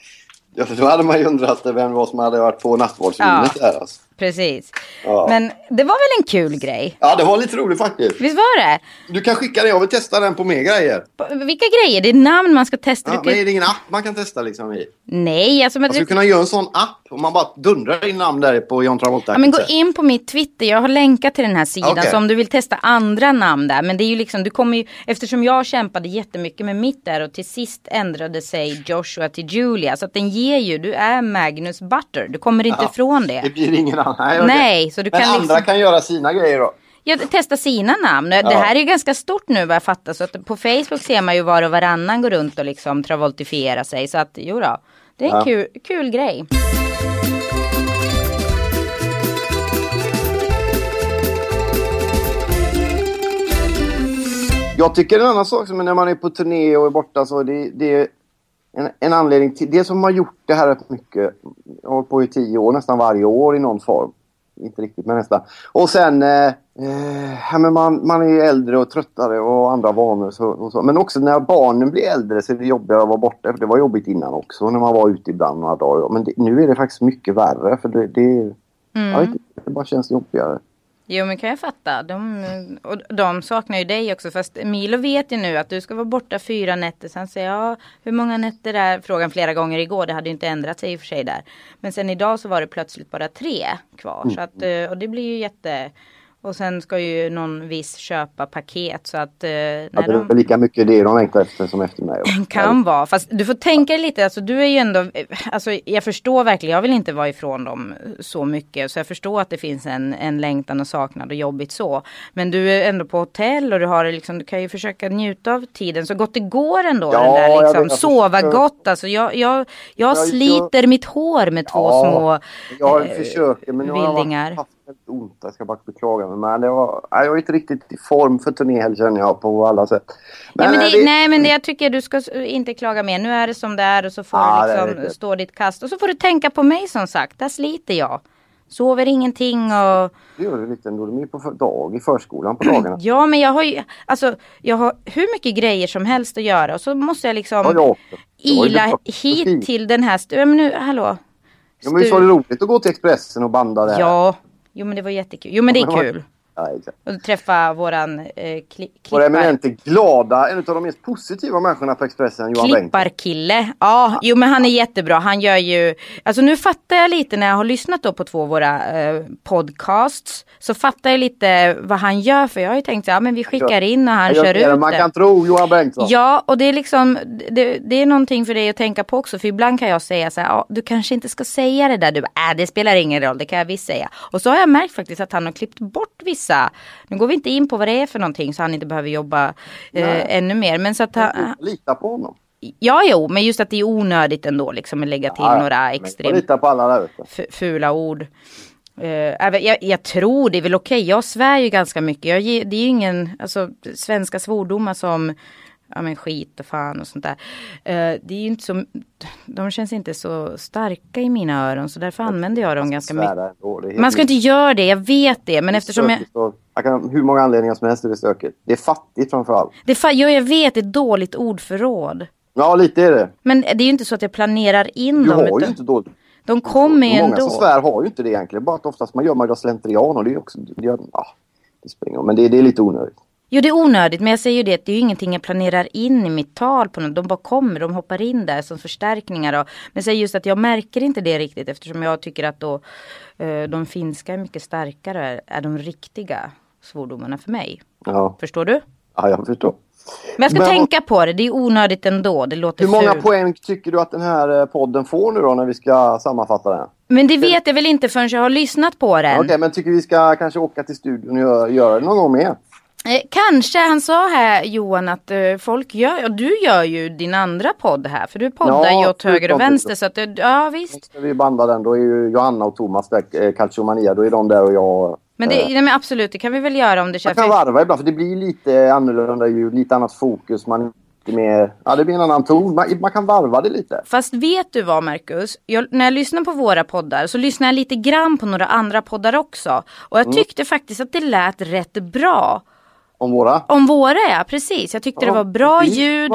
Ja, för då hade man ju undrat vem det var som hade varit på nattvardsvinet Ja. där. Alltså. Precis. Ja. Men det var väl en kul grej? Ja, det var lite roligt faktiskt. Visst var det? Du kan skicka det. Jag vill testa den på mer grejer. På- Vilka grejer? Det är namn man ska testa. Ja, Du men kan- är det ingen app man kan testa liksom i? Nej, alltså men, Man skulle du... kunna göra en sån app och man bara dundrar in namn där på John Travolta. ja, men gå in på mitt Twitter. Jag har länkat till den här sidan. Okej. Så om du vill testa andra namn där. Men det är ju liksom, du kommer ju, eftersom jag kämpade jättemycket med mitt där och till sist ändrade sig Joshua till Julia. Så att den ger ju, du är Magnus Butter. Du kommer inte Ja, ifrån det. Det blir ingen annan. Nej, okej. Nej, så du Men kan andra liksom- kan göra sina grejer då. Ja, testa sina namn. Det här är ju ganska stort nu vad jag fattar. Så att på Facebook ser man ju var och varannan går runt och liksom travoltifiera sig. Så att jo då, det är en Ja. kul, kul grej. Jag tycker en annan sak som när man är på turné och är borta så det, det är en, en anledning till det som har gjort det här mycket. Jag har hållit på i tio år, nästan varje år i någon form. Inte riktigt, men nästan. Och sen, eh, eh, men man, man är äldre och tröttare och andra vanor. Så, och så. Men också när barnen blir äldre så är det jobbigare att vara borta. För det var jobbigt innan också när man var ute ibland några dagar. Men det, nu är det faktiskt mycket värre. För det, det, Mm. vet inte, det bara känns jobbigare. Jo men kan jag fatta. De, och de saknar ju dig också. Fast Milo vet ju nu att du ska vara borta fyra nätter. Sen säger jag, hur många nätter är frågan flera gånger igår. Det hade ju inte ändrat sig i och för sig där. Men sen idag så var det plötsligt bara tre kvar. Så att, eh, och det blir ju jätte... Och sen ska ju någon viss köpa paket så att... eh, Ja, När det är de, lika mycket det de längtar efter som efter mig. också. kan vara. Fast du får tänka lite. Alltså du är ju ändå. Alltså jag förstår verkligen. Jag vill inte vara ifrån dem så mycket. Så jag förstår att det finns en, en längtan och saknad och jobbigt så. Men du är ändå på hotell och du har liksom. Du kan ju försöka njuta av tiden så gott det går ändå. Ja, den där jag liksom. vet, jag Sova försöker. gott. Alltså jag, jag, jag jag- sliter mitt hår med två Ja, små. Jag eh, försöker men jag har haft väldigt ont. Jag ska bara beklaga mig. Men det var, jag är inte riktigt i form för turné heller känner jag på alla sätt. Ja, men det, det- nej men det, jag tycker du ska inte klaga mer. Nu är det som det är och så får Ja, du det liksom det. stå ditt kast. Och så får du tänka på mig som sagt. Där sliter jag. Sover ingenting och Det gör du lite ändå. De är på för- dag i förskolan på dagarna. ja men jag har ju alltså jag har hur mycket grejer som helst att göra och så måste jag liksom Ja, jag ju ila hit till den här stu- ja, men nu hallå. Ja, men visst var det roligt att gå till Expressen och banda där? Ja, jo men det var jättekul. Jo men det är kul. Ja, exakt. Och träffa våran eh, kli, Vår klippar. eminente glada, en av de mest positiva människorna på Expressen, Johan Bengtsson. Klipparkille. Ja, jo men han är jättebra. Han gör ju, alltså nu fattar jag lite när jag har lyssnat då på två av våra eh, podcasts. Så fattar jag lite vad han gör för jag har ju tänkt så ja men vi skickar in och han Jag kör ut Man det. kan tro, Johan Bengtsson. Ja, och det är liksom, det, det är någonting för dig att tänka på också. För ibland kan jag säga så här, ja, du kanske inte ska säga det där. Du bara, äh, det spelar ingen roll, det kan jag visst säga. Och så har jag märkt faktiskt att han har klippt bort vissa. Nu går vi inte in på vad det är för någonting så han inte behöver jobba eh, ännu mer. Men så att han, Lita på honom. Ja, jo, men just att det är onödigt ändå liksom att lägga till Ja, några extremt på alla där ute. fula ord. Även- jag, jag tror det är väl okej. Jag svär ju ganska mycket. Jag, det är ju ingen, alltså svenska svordomar som ja men skit och fan och sånt där. Eh, det är inte så, de känns inte så starka i mina öron så därför använder jag dem ganska mycket. Det är Man ska inte göra det, jag vet det. Men eftersom jag, och- jag kan, hur många anledningar som helst är det stökigt. Det är fattigt framförallt. det, fa- ja, jag vet, det är dåligt ordförråd. Ja, lite är det. Men det är ju inte så att jag planerar in Du dem. har ju inte dåligt. de kommer ju Många ändå. som svär har ju inte det egentligen. Bara att oftast man gör man slentrian och det är också... Det, gör, ja, det spelar ingen roll, men det, det är lite onödigt. Jo det är onödigt men jag säger ju det att det är ju ingenting jag planerar in i mitt tal på något. De bara kommer, de hoppar in där som förstärkningar. Och, men säger just att jag märker inte det riktigt eftersom jag tycker att då eh, de finska är mycket starkare, är de riktiga svordomarna för mig. Ja, Förstår du? ja jag förstår. Men jag ska Men- tänka på det, det är onödigt ändå. Det låter Hur många fult. poäng tycker du att den här eh, podden får nu då när vi ska sammanfatta den? Men det vet jag väl inte förrän jag har lyssnat på den. Okej, men tycker vi ska kanske åka till studion och göra, göra det någon gång mer? Eh, kanske, han sa här Johan att eh, folk gör, och du gör ju din andra podd här. För du poddar Ja, ju åt höger och vänster. Så att, det- ja visst. Ska vi banda den, då är ju Johanna och Thomas där, eh, Calciomania, då är de där och jag... Men, det, nej, men absolut, det kan vi väl göra om det Man känns... kan varva ibland, för det blir lite annorlunda ljud, lite annat fokus. Man mer... Ja, det blir en annan ton. Man, man kan varva det lite. Fast vet du vad Marcus? Jag, när jag lyssnar på våra poddar så lyssnar jag lite grann på några andra poddar också. Och Mm. jag tyckte faktiskt att det lät rätt bra. Om våra. Om våra ja, precis. Jag tyckte det var bra det- ljud.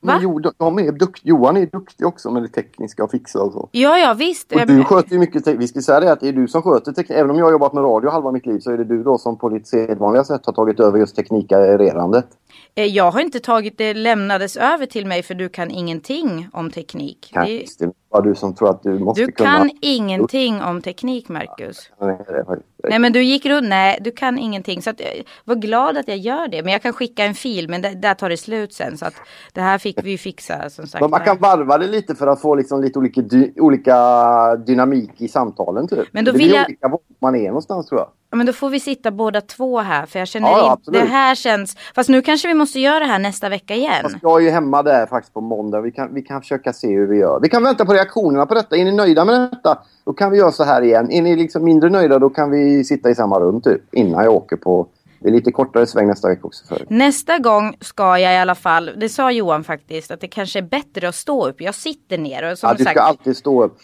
Men jo, de, är dukt, Johan är duktig också med det tekniska och fixa och så. Ja, ja visst. Och du sköter ju mycket teknik. Vi ska säga det att det är du som sköter teknik. Även om jag har jobbat med radio halva mitt liv så är det du då som på ditt sedvanliga sätt har tagit över just teknikarerandet. Eh, Jag har inte tagit det lämnades över till mig för du kan ingenting om teknik. Kanske Det, det bara du som tror att du måste du kunna. kan ingenting om teknik Marcus. Nej, det men du gick runt, nej du kan ingenting. Så att, jag var glad att jag gör det. Men jag kan skicka en fil men det, där tar det slut sen. Så att det här fick vi fixa som sagt. Men man kan varva det lite för att få liksom lite olika, dy, olika dynamik i samtalen. Typ. Men då det vill blir jag- olika var man är någonstans tror jag. Ja, men då får vi sitta båda två här. För jag känner Ja, ja, absolut. det här känns. Fast nu kanske vi måste göra det här nästa vecka igen. Fast jag är ju hemma där faktiskt på måndag. Vi kan, vi kan försöka se hur vi gör. Vi kan vänta på reaktionerna på detta. Är ni nöjda med detta? Då kan vi göra så här igen. Är ni liksom mindre nöjda då kan vi sitta i samma rum typ. Innan jag åker på Det är lite kortare sväng nästa vecka också. För. Nästa gång ska jag i alla fall, det sa Johan faktiskt, att det kanske är bättre att stå upp. Jag sitter ner och som Ja, du ska sagt. alltid stå upp.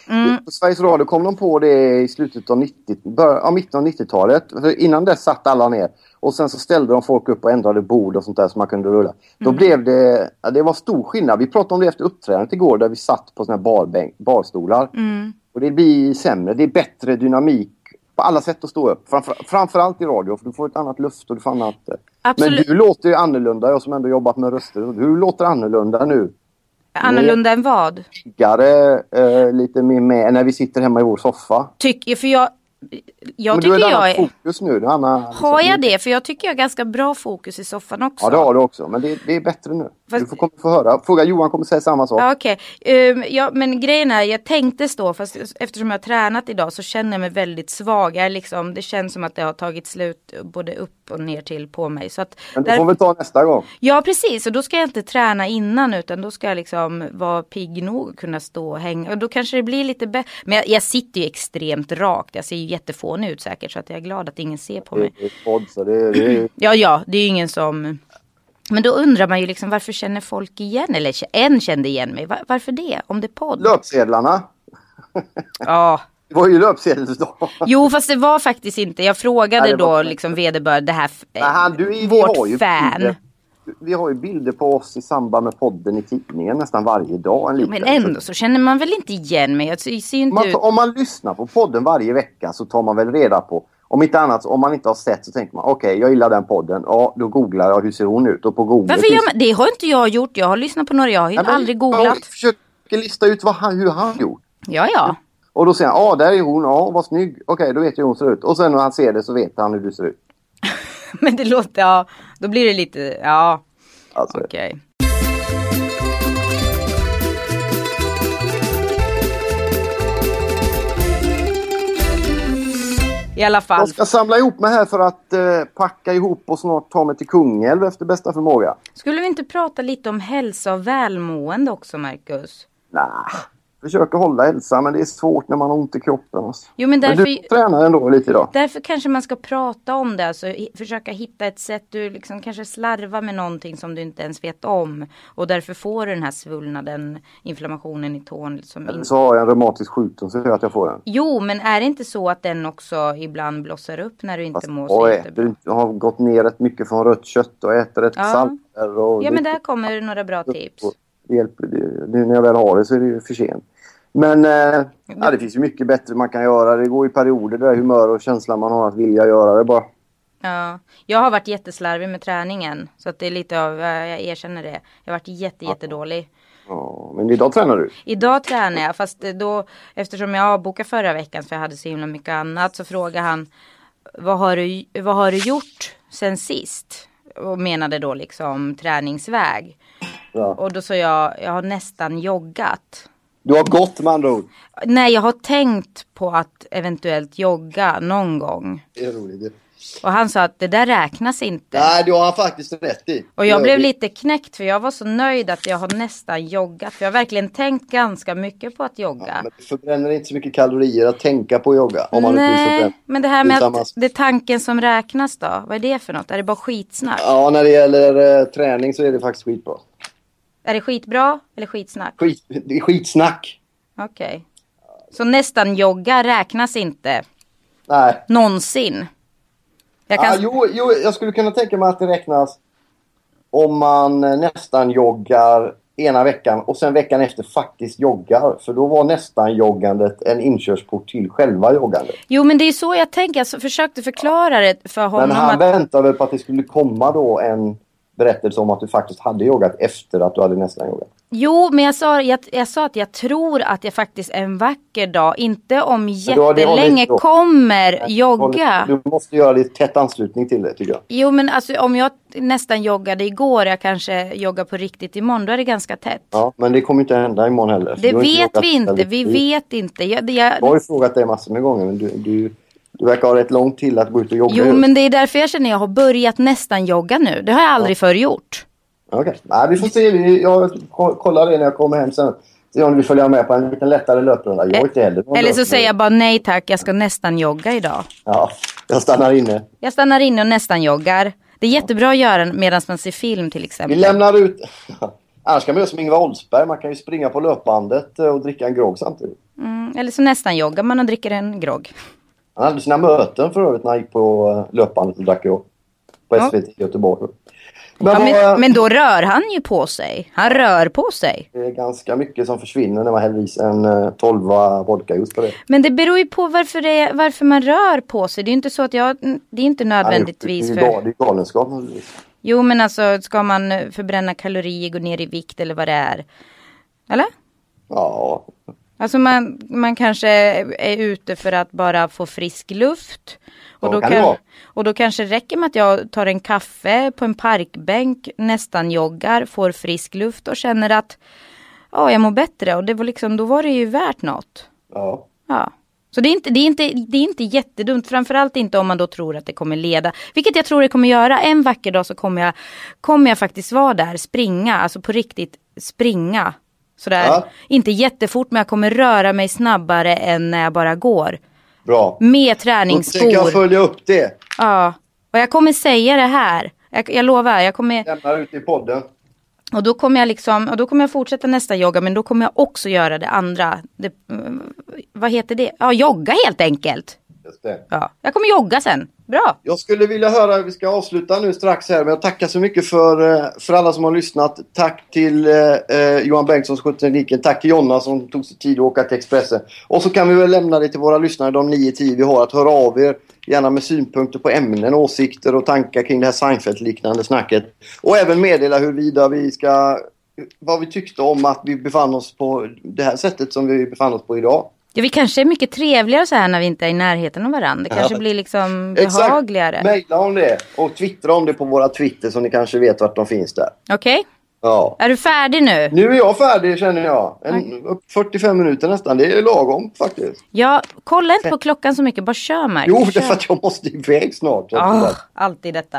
På Sveriges Radio kom de på det i slutet av 90, bör, ja, mitten av 90-talet. För Innan dess satt alla ner. Och sen så ställde de folk upp och ändrade bord och sånt där så man kunde rulla. Då blev det, ja, det var stor skillnad. Vi pratade om det efter uppträdandet igår där vi satt på såna här barbänk, barstolar. Och det blir sämre. Det är bättre dynamik på alla sätt att stå upp. Framför, framförallt i radio för du får ett annat luft och du får annat. Absolut. Men du låter ju annorlunda. Jag som ändå jobbat med röster. Du låter annorlunda nu. Annorlunda än vad? piggare, eh, lite mer med när vi sitter hemma i vår soffa. Tycker, för jag, jag Men du tycker har ett jag är... fokus nu. Du, Anna, Har jag det? För jag tycker jag har ganska bra fokus i soffan också. Ja det har du också. Men det, det är bättre nu. Fast- Du får, kommer få höra. Fråga Johan kommer säga samma sak. Ja, Okej, Ehm, ja, men grejen är jag tänkte stå fast eftersom jag har tränat idag så känner jag mig väldigt svag. Jag är liksom, det känns som att det har tagit slut både upp och ner till på mig. Så att Men det där- får vi ta nästa gång. Ja precis och då ska jag inte träna innan utan då ska jag liksom vara pigg nog och kunna stå och hänga. Och då kanske det blir lite bättre. Men jag, jag sitter ju extremt rakt. Jag ser ju jättefånig ut säkert så att jag är glad att ingen ser på Det mig. är ett podd, så det, det är, Ja ja, det är ju ingen som men då undrar man ju liksom varför känner folk igen? Eller en kände igen mig. Var, varför det? Om det är podd? löpsedlarna. Ja. Det var ju löpsedelsdag. Jo fast det var faktiskt inte. Jag frågade Nej, då liksom vederbörande det här. Nej, han, du, vi vårt ju fan. Bilder, vi har ju bilder på oss i samband med podden i tidningen nästan varje dag. En liten. Men ändå så känner man väl inte igen mig. Jag ser inte Man, ut. om man lyssnar på podden varje vecka så tar man väl reda på om inte annat, om man inte har sett så tänker man okej, jag gillar den podden. Ja, då googlar jag hur ser hon ut och på Google Varför finns- man? Det har inte jag gjort. Jag har lyssnat på några. Jag har men aldrig Jag googlat. försöker lista ut vad han, hur han gjort. Ja, ja. Och då säger han, ja där är hon, ja vad snygg. Okej, då vet jag hur hon ser ut. Och sen när han ser det så vet han hur du ser ut. Men det låter, ja. Då blir det lite, ja. Alltså, Okej. I alla fall. Jag ska samla ihop mig här för att eh, packa ihop och snart ta mig till Kungälv efter bästa förmåga. Skulle vi inte prata lite om hälsa och välmående också, Marcus? Nej, försöker hålla hälsa men det är svårt när man har ont i kroppen. Alltså. Jo, men Men därför, du tränar ändå lite idag. därför kanske man ska prata om det. Alltså försöka hitta ett sätt. Du liksom kanske slarvar med någonting som du inte ens vet om. Och därför får du den här svullnaden, inflammationen i tån. Som Eller så har jag en reumatisk sjukdom så gör att jag får den. Jo, men är det inte så att den också ibland blossar upp när du inte Fast mår jag så jättebra? jag har gått ner rätt mycket från rött kött och äter rätt Ja. salter. Och Ja, men där kommer några bra tips. och det hjälper, det, nu när jag väl har det så är det ju för sent. Men eh, ja, det finns ju mycket bättre man kan göra. Det går i perioder det där humör och känslan man har att vilja göra det bara. Ja, jag har varit jätteslarvig med träningen. Så att det är lite av, eh, jag erkänner det. Jag har varit jätte, jättedålig. Ja, men idag tränar du. Idag tränar jag, fast då eftersom jag avbokade förra veckan för jag hade så himla mycket annat så frågade han vad har du, vad har du gjort sen sist? Och menade då liksom träningsväg. Ja. Och då sa jag, jag har nästan joggat. Du har gått med andra ord. Nej, jag har tänkt på att eventuellt jogga någon gång. Det är roligt. Och han sa att det där räknas inte. Nej, du har faktiskt rätt i. Och jag Det blev lite knäckt för jag var så nöjd att jag har nästan joggat. För jag har verkligen tänkt ganska mycket på att jogga. Ja, men du förbränner inte så mycket kalorier att tänka på att jogga. Om man Nej, men det här Det är med att det är tanken som räknas då. Vad är det för något? Är det bara skitsnack? Ja, när det gäller eh, träning så är det faktiskt skitbra. Är det skitbra eller skitsnack? Skit, det är skitsnack. Okej. Så nästan jogga räknas inte Nej. någonsin. Jag kan... Ah, jo, jo, jag skulle kunna tänka mig att det räknas om man eh, nästan joggar ena veckan och sen veckan efter faktiskt joggar. För då var nästan joggandet en inkörsport till själva joggandet. Jo men det är så jag tänker. Jag så- försökte förklara det för honom. Men han att... väntade väl på att det skulle komma då en berättelse om att du faktiskt hade joggat efter att du hade nästan joggat. Jo men jag sa, jag, jag sa att jag tror att jag faktiskt en vacker dag, inte om jättelänge, inte kommer jogga. Du måste göra det i tät anslutning till det tycker jag. Jo men alltså om jag nästan joggade igår, jag kanske joggar på riktigt imorgon, då är det ganska tätt. Ja, men det kommer inte hända imorgon heller. Det vet joggat vi inte, vi vet inte. Jag, jag, Jag har ju frågat dig massor med gånger men du, du, du verkar ha rätt långt till att gå ut och jogga. jo men det är därför jag känner att jag har börjat nästan jogga nu. Det har jag aldrig förr gjort. Okej, Nej, vi får se. Jag ko- kollar det när jag kommer hem sen. Se om du vill följa med på en liten lättare löprunda. Jag inte heller Eller så säger jag bara nej tack, jag ska nästan jogga idag. Ja, Jag stannar inne. Jag stannar inne och nästan joggar. Det är jättebra att göra medan man ser film till exempel. Vi lämnar ut... Annars kan man göra som Ingvar Oldsberg. Man kan ju springa på löpbandet och dricka en grogg samtidigt. Mm, eller så nästan joggar man och dricker en grogg. Han hade sina möten för övrigt när han gick på eh, löpbandet och drack grogg. På Ja. SVT i Göteborg. Men, Ja, men, men då rör han ju på sig. Han rör på sig. det är ganska mycket som försvinner när man häller i sig en uh, 12 vodkajuice på det. Men det beror ju på varför, det, varför man rör på sig. Det är inte så att jag... Det är inte nödvändigtvis det är, för... ju gal- det är galenskap naturligtvis. Jo men alltså ska man eh, förbränna kalorier, gå ner i vikt eller vad det är. Eller? Ja, Alltså man, man kanske är ute för att bara få frisk luft. Och, då kan och då kanske räcker med att jag tar en kaffe på en parkbänk, nästan joggar, får frisk luft och känner att ja, jag mår bättre. Och det var liksom, då var det ju värt något. ja. Ja. Så det är, inte, det, är inte, det är inte jättedumt, framförallt inte om man då tror att det kommer leda, vilket jag tror det kommer göra. En vacker dag så kommer jag, kommer jag faktiskt vara där, springa, alltså på riktigt springa. Sådär, Ja. inte jättefort men jag kommer röra mig snabbare än när jag bara går. Bra. Med Då tänker jag träningsskor. följa upp det. Ja. Och jag kommer säga det här. Jag, jag lovar, jag kommer, Lämnar ut i podden. och då kommer jag liksom, och då kommer jag fortsätta nästa yoga men då kommer jag också göra det andra. Det, mm, vad heter det? Ja, jogga helt enkelt. Just det. Ja, jag kommer jogga sen. Bra. Jag skulle vilja höra, vi ska avsluta nu strax här, men jag tackar så mycket för, eh, för alla som har lyssnat. Tack till eh, eh, Johan Bengtsson som skötte tekniken. Tack till Jonna som tog sig tid att åka till Expressen. Och så kan vi väl lämna det till våra lyssnare, de 9-10 vi har, att höra av er. Gärna med synpunkter på ämnen, åsikter och tankar kring det här Seinfeld-liknande snacket. Och även meddela huruvida vi ska... Vad vi tyckte om att vi befann oss på det här sättet som vi befann oss på idag. Ja, vi kanske är mycket trevligare så här när vi inte är i närheten av varandra. Det kanske Ja. blir liksom Exakt. behagligare. Mejla om det och twittra om det på våra Twitter så ni kanske vet vart de finns där. Okej? Ja. Är du färdig nu? Nu är jag färdig känner jag. En, upp 45 minuter nästan. Det är lagom faktiskt. Ja, kolla inte på klockan så mycket. Bara kör Mark. Jo, det Kör. är för att jag måste iväg snart. Ah, alltid detta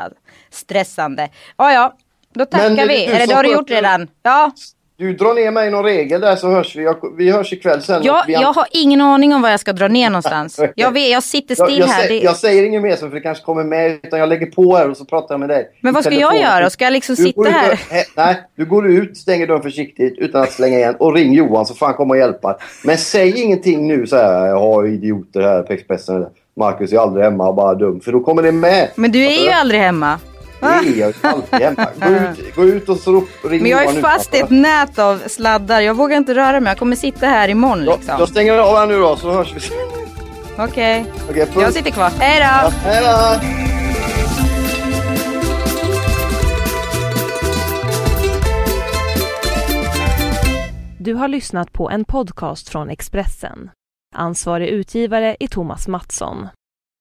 stressande. Ja, ja. Då tackar Men det vi. Eller det har du gjort redan. Ja. Du drar ner mig någon regel där så hörs vi. Jag, vi hörs ikväll sen. Jag, vi jag har ingen aning om var jag ska dra ner någonstans. Jag, vet, jag sitter jag, still jag, här. sä- Det... jag säger inget mer så för det kanske kommer med utan jag lägger på här och så pratar jag med dig. Men i vad ska telefon. jag göra? Ska jag liksom Du sitta ut här? he- nej, du går ut, stänger dörren försiktigt utan att slänga igen och ring Johan så får han komma och hjälpa. Men säg ingenting nu så här. Jag har idioter här på Expressen. Marcus är aldrig hemma och bara dum. För då kommer det med. Men du är ju aldrig hemma. Jag alltid hemma. Gå ut, gå ut och så rop, ring Men jag är fast i ett nät av sladdar. Jag vågar inte röra mig. Jag kommer sitta här imorgon liksom. då stänger jag av här nu då så hörs vi. Okej. Okej, puss. Jag sitter kvar. Hej då! Ja, hej då! Du har lyssnat på en podcast från Expressen. Ansvarig utgivare är Thomas Mattsson.